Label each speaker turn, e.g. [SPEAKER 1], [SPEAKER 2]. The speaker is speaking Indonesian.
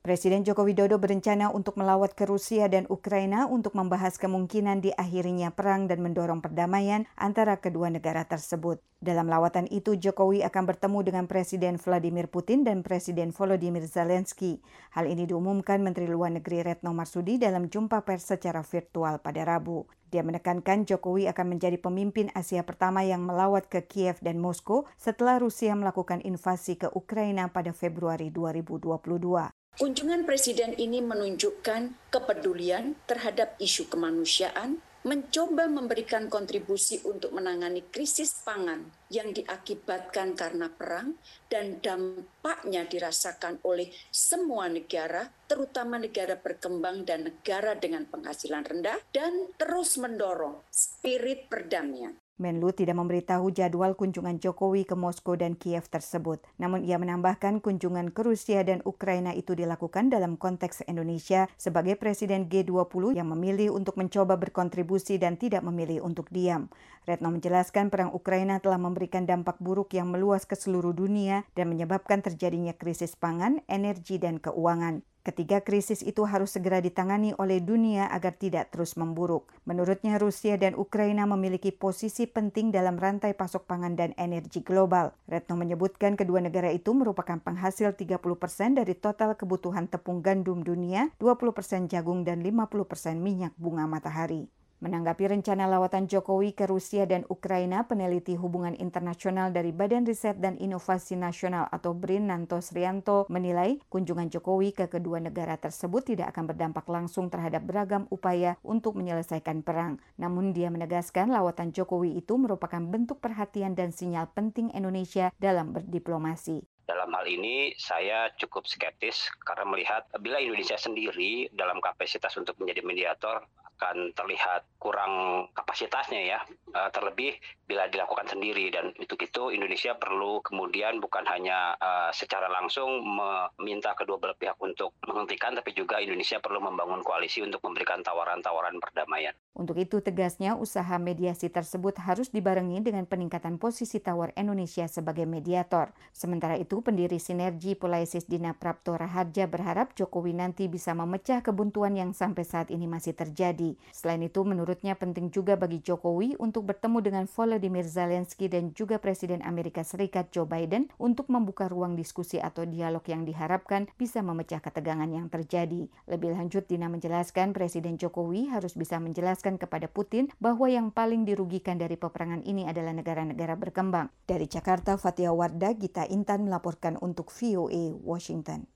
[SPEAKER 1] Presiden Joko Widodo berencana untuk melawat ke Rusia dan Ukraina untuk membahas kemungkinan diakhirinya perang dan mendorong perdamaian antara kedua negara tersebut. Dalam lawatan itu, Jokowi akan bertemu dengan Presiden Vladimir Putin dan Presiden Volodymyr Zelensky. Hal ini diumumkan Menteri Luar Negeri Retno Marsudi dalam jumpa pers secara virtual pada Rabu. Dia menekankan Jokowi akan menjadi pemimpin Asia pertama yang melawat ke Kiev dan Moskow setelah Rusia melakukan invasi ke Ukraina pada Februari 2022.
[SPEAKER 2] Kunjungan presiden ini menunjukkan kepedulian terhadap isu kemanusiaan, mencoba memberikan kontribusi untuk menangani krisis pangan yang diakibatkan karena perang dan dampaknya dirasakan oleh semua negara, terutama negara berkembang dan negara dengan penghasilan rendah, dan terus mendorong spirit perdamaian.
[SPEAKER 1] Menlu tidak memberitahu jadwal kunjungan Jokowi ke Moskow dan Kiev tersebut. Namun ia menambahkan kunjungan ke Rusia dan Ukraina itu dilakukan dalam konteks Indonesia sebagai Presiden G20 yang memilih untuk mencoba berkontribusi dan tidak memilih untuk diam. Retno menjelaskan perang Ukraina telah memberikan dampak buruk yang meluas ke seluruh dunia dan menyebabkan terjadinya krisis pangan, energi, dan keuangan. Ketiga krisis itu harus segera ditangani oleh dunia agar tidak terus memburuk. Menurutnya Rusia dan Ukraina memiliki posisi penting dalam rantai pasok pangan dan energi global. Retno menyebutkan kedua negara itu merupakan penghasil 30 persen dari total kebutuhan tepung gandum dunia, 20 persen jagung, dan 50 persen minyak bunga matahari. Menanggapi rencana lawatan Jokowi ke Rusia dan Ukraina, peneliti hubungan internasional dari Badan Riset dan Inovasi Nasional atau BRIN Nanto Srianto menilai kunjungan Jokowi ke kedua negara tersebut tidak akan berdampak langsung terhadap beragam upaya untuk menyelesaikan perang. Namun dia menegaskan lawatan Jokowi itu merupakan bentuk perhatian dan sinyal penting Indonesia dalam berdiplomasi.
[SPEAKER 3] Dalam hal ini saya cukup skeptis karena melihat bila Indonesia sendiri dalam kapasitas untuk menjadi mediator akan terlihat kurang kapasitasnya ya, uh, terlebih bila dilakukan sendiri dan untuk itu Indonesia perlu kemudian bukan hanya uh, secara langsung meminta kedua belah pihak untuk menghentikan, tapi juga Indonesia perlu membangun koalisi untuk memberikan tawaran-tawaran perdamaian.
[SPEAKER 1] Untuk itu tegasnya usaha mediasi tersebut harus dibarengi dengan peningkatan posisi tawar Indonesia sebagai mediator. Sementara itu pendiri Sinergi Polaisis Dina Prapto Raharja berharap Jokowi nanti bisa memecah kebuntuan yang sampai saat ini masih terjadi. Selain itu, menurutnya penting juga bagi Jokowi untuk bertemu dengan Volodymyr Zelensky dan juga Presiden Amerika Serikat Joe Biden untuk membuka ruang diskusi atau dialog yang diharapkan bisa memecah ketegangan yang terjadi. Lebih lanjut, Dina menjelaskan Presiden Jokowi harus bisa menjelaskan kepada Putin bahwa yang paling dirugikan dari peperangan ini adalah negara-negara berkembang. Dari Jakarta, Fatia Wardah, Gita Intan melaporkan untuk VOA Washington.